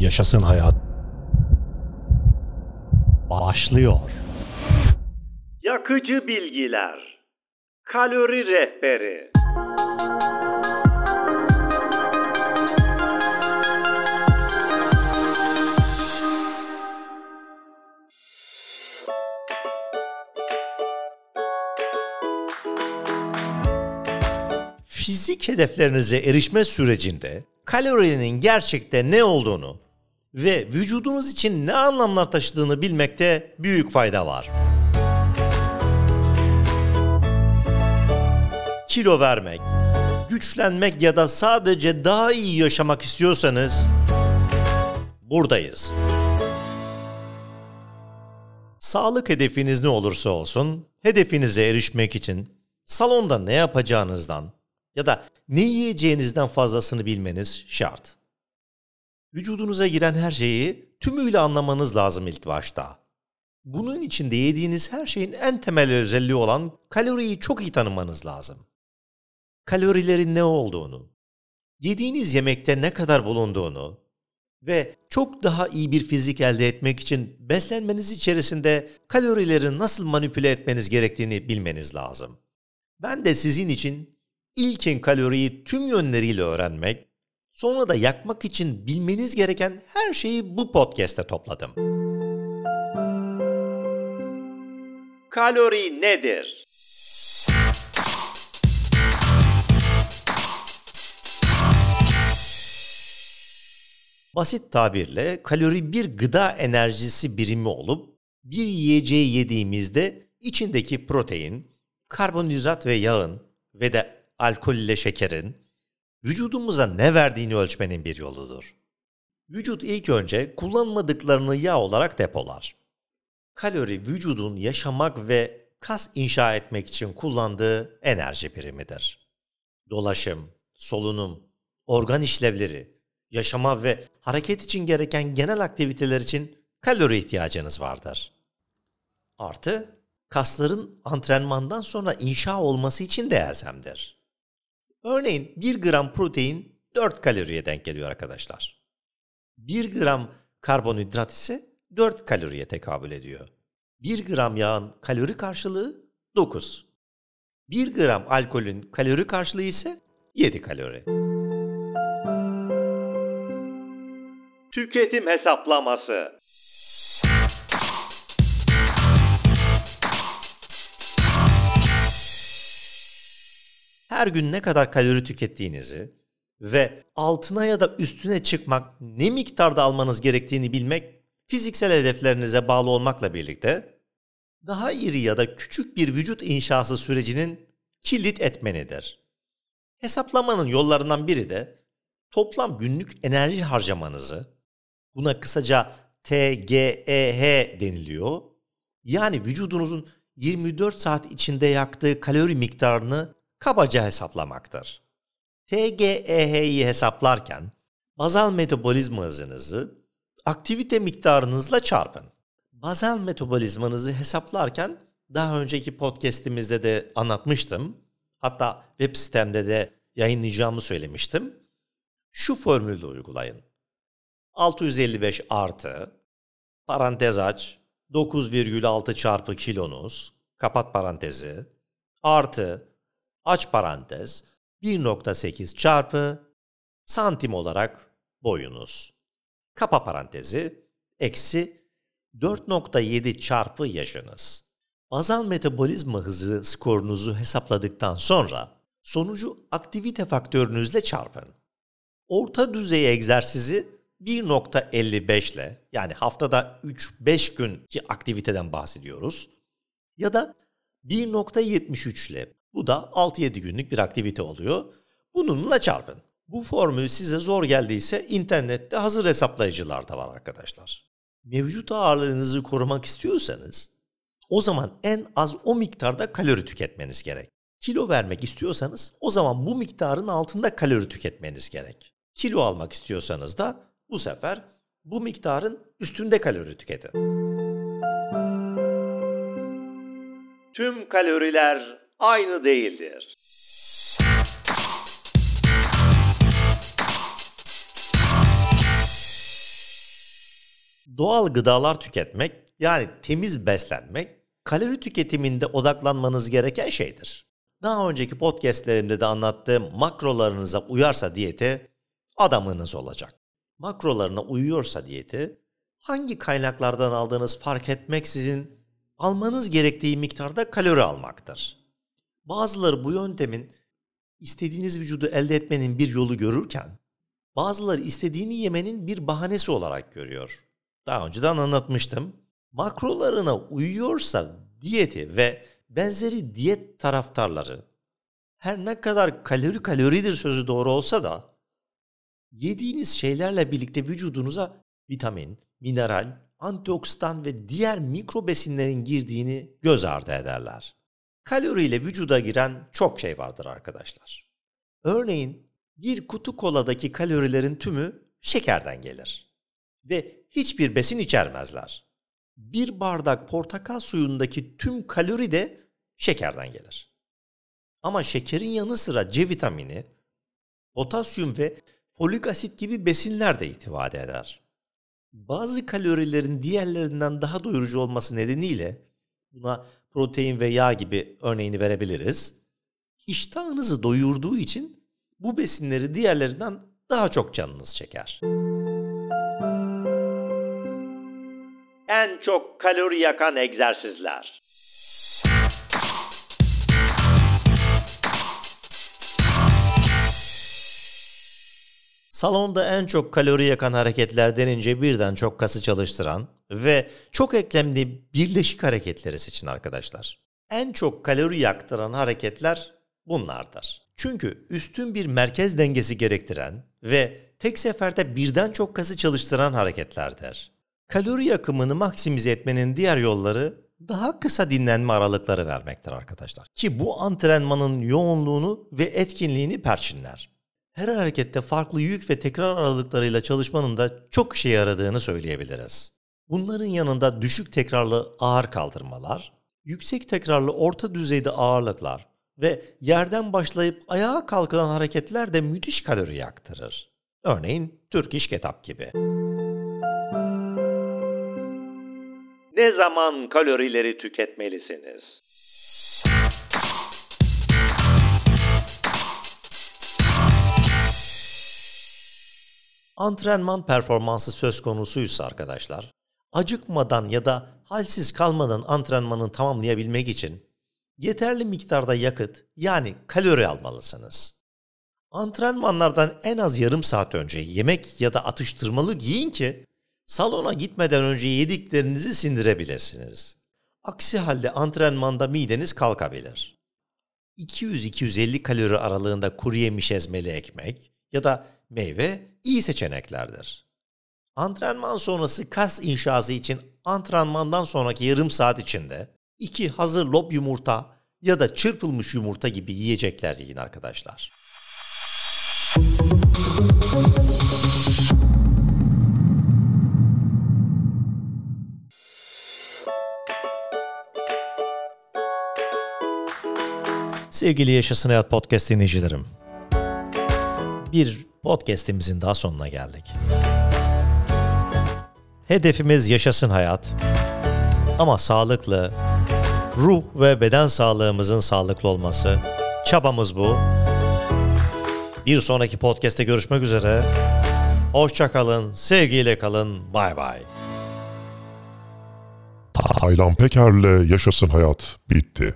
Yaşasın hayat. Başlıyor. Yakıcı bilgiler. Kalori rehberi. Fizik hedeflerinize erişme sürecinde kalorinin gerçekte ne olduğunu ve vücudunuz için ne anlamlar taşıdığını bilmekte büyük fayda var. Kilo vermek, güçlenmek ya da sadece daha iyi yaşamak istiyorsanız buradayız. Sağlık hedefiniz ne olursa olsun, hedefinize erişmek için salonda ne yapacağınızdan ya da ne yiyeceğinizden fazlasını bilmeniz şart. Vücudunuza giren her şeyi tümüyle anlamanız lazım ilk başta. Bunun için de yediğiniz her şeyin en temel özelliği olan kaloriyi çok iyi tanımanız lazım. Kalorilerin ne olduğunu, yediğiniz yemekte ne kadar bulunduğunu ve çok daha iyi bir fizik elde etmek için beslenmeniz içerisinde kalorileri nasıl manipüle etmeniz gerektiğini bilmeniz lazım. Ben de sizin için ilkin kaloriyi tüm yönleriyle öğrenmek, sonra da yakmak için bilmeniz gereken her şeyi bu podcast'te topladım. Kalori nedir? Basit tabirle kalori bir gıda enerjisi birimi olup bir yiyeceği yediğimizde içindeki protein, karbonhidrat ve yağın ve de alkol ile şekerin vücudumuza ne verdiğini ölçmenin bir yoludur. Vücut ilk önce kullanmadıklarını yağ olarak depolar. Kalori vücudun yaşamak ve kas inşa etmek için kullandığı enerji birimidir. Dolaşım, solunum, organ işlevleri, yaşama ve hareket için gereken genel aktiviteler için kalori ihtiyacınız vardır. Artı kasların antrenmandan sonra inşa olması için de elzemdir. Örneğin 1 gram protein 4 kaloriye denk geliyor arkadaşlar. 1 gram karbonhidrat ise 4 kaloriye tekabül ediyor. 1 gram yağın kalori karşılığı 9. 1 gram alkolün kalori karşılığı ise 7 kalori. Tüketim hesaplaması. Her gün ne kadar kalori tükettiğinizi ve altına ya da üstüne çıkmak ne miktarda almanız gerektiğini bilmek fiziksel hedeflerinize bağlı olmakla birlikte daha iri ya da küçük bir vücut inşası sürecinin kilit etmenidir. Hesaplamanın yollarından biri de toplam günlük enerji harcamanızı, buna kısaca TGEH deniliyor. Yani vücudunuzun 24 saat içinde yaktığı kalori miktarını kabaca hesaplamaktır. TGEH'yi hesaplarken bazal metabolizma hızınızı aktivite miktarınızla çarpın. Bazal metabolizmanızı hesaplarken daha önceki podcast'imizde de anlatmıştım. Hatta web sitemde de yayınlayacağımı söylemiştim. Şu formülü uygulayın. 655 artı parantez aç 9,6 çarpı kilonuz kapat parantezi artı aç parantez 1.8 çarpı santim olarak boyunuz. Kapa parantezi eksi 4.7 çarpı yaşınız. Bazal metabolizma hızı skorunuzu hesapladıktan sonra sonucu aktivite faktörünüzle çarpın. Orta düzey egzersizi 1.55 ile yani haftada 3-5 gün aktiviteden bahsediyoruz ya da 1.73 ile bu da 6-7 günlük bir aktivite oluyor. Bununla çarpın. Bu formül size zor geldiyse internette hazır hesaplayıcılar da var arkadaşlar. Mevcut ağırlığınızı korumak istiyorsanız o zaman en az o miktarda kalori tüketmeniz gerek. Kilo vermek istiyorsanız o zaman bu miktarın altında kalori tüketmeniz gerek. Kilo almak istiyorsanız da bu sefer bu miktarın üstünde kalori tüketin. Tüm kaloriler aynı değildir. Doğal gıdalar tüketmek yani temiz beslenmek kalori tüketiminde odaklanmanız gereken şeydir. Daha önceki podcastlerimde de anlattığım makrolarınıza uyarsa diyeti adamınız olacak. Makrolarına uyuyorsa diyeti hangi kaynaklardan aldığınız fark etmeksizin almanız gerektiği miktarda kalori almaktır. Bazıları bu yöntemin istediğiniz vücudu elde etmenin bir yolu görürken bazıları istediğini yemenin bir bahanesi olarak görüyor. Daha önceden anlatmıştım. Makrolarına uyuyorsa diyeti ve benzeri diyet taraftarları her ne kadar kalori kaloridir sözü doğru olsa da yediğiniz şeylerle birlikte vücudunuza vitamin, mineral, antioksidan ve diğer mikro besinlerin girdiğini göz ardı ederler. Kaloriyle vücuda giren çok şey vardır arkadaşlar. Örneğin bir kutu koladaki kalorilerin tümü şekerden gelir ve hiçbir besin içermezler. Bir bardak portakal suyundaki tüm kalori de şekerden gelir. Ama şekerin yanı sıra C vitamini, potasyum ve folik asit gibi besinler de ihtiva eder. Bazı kalorilerin diğerlerinden daha doyurucu olması nedeniyle buna protein ve yağ gibi örneğini verebiliriz. İştahınızı doyurduğu için bu besinleri diğerlerinden daha çok canınız çeker. En çok kalori yakan egzersizler. Salonda en çok kalori yakan hareketler denince birden çok kası çalıştıran ve çok eklemli birleşik hareketleri seçin arkadaşlar. En çok kalori yaktıran hareketler bunlardır. Çünkü üstün bir merkez dengesi gerektiren ve tek seferde birden çok kası çalıştıran hareketlerdir. Kalori yakımını maksimize etmenin diğer yolları daha kısa dinlenme aralıkları vermektir arkadaşlar. Ki bu antrenmanın yoğunluğunu ve etkinliğini perçinler her harekette farklı yük ve tekrar aralıklarıyla çalışmanın da çok işe yaradığını söyleyebiliriz. Bunların yanında düşük tekrarlı ağır kaldırmalar, yüksek tekrarlı orta düzeyde ağırlıklar ve yerden başlayıp ayağa kalkılan hareketler de müthiş kalori yaktırır. Örneğin Türk İş Getap gibi. Ne zaman kalorileri tüketmelisiniz? Antrenman performansı söz konusuysa arkadaşlar, acıkmadan ya da halsiz kalmadan antrenmanı tamamlayabilmek için yeterli miktarda yakıt yani kalori almalısınız. Antrenmanlardan en az yarım saat önce yemek ya da atıştırmalık yiyin ki salona gitmeden önce yediklerinizi sindirebilirsiniz. Aksi halde antrenmanda mideniz kalkabilir. 200-250 kalori aralığında kuru yemiş ezmeli ekmek ya da meyve iyi seçeneklerdir. Antrenman sonrası kas inşası için antrenmandan sonraki yarım saat içinde iki hazır lob yumurta ya da çırpılmış yumurta gibi yiyecekler yiyin arkadaşlar. Sevgili Yaşasın Hayat Podcast dinleyicilerim. Bir podcast'imizin daha sonuna geldik. Hedefimiz yaşasın hayat. Ama sağlıklı, ruh ve beden sağlığımızın sağlıklı olması. Çabamız bu. Bir sonraki podcast'te görüşmek üzere. Hoşça kalın, sevgiyle kalın. Bay bay. Taylan Peker'le Yaşasın Hayat bitti.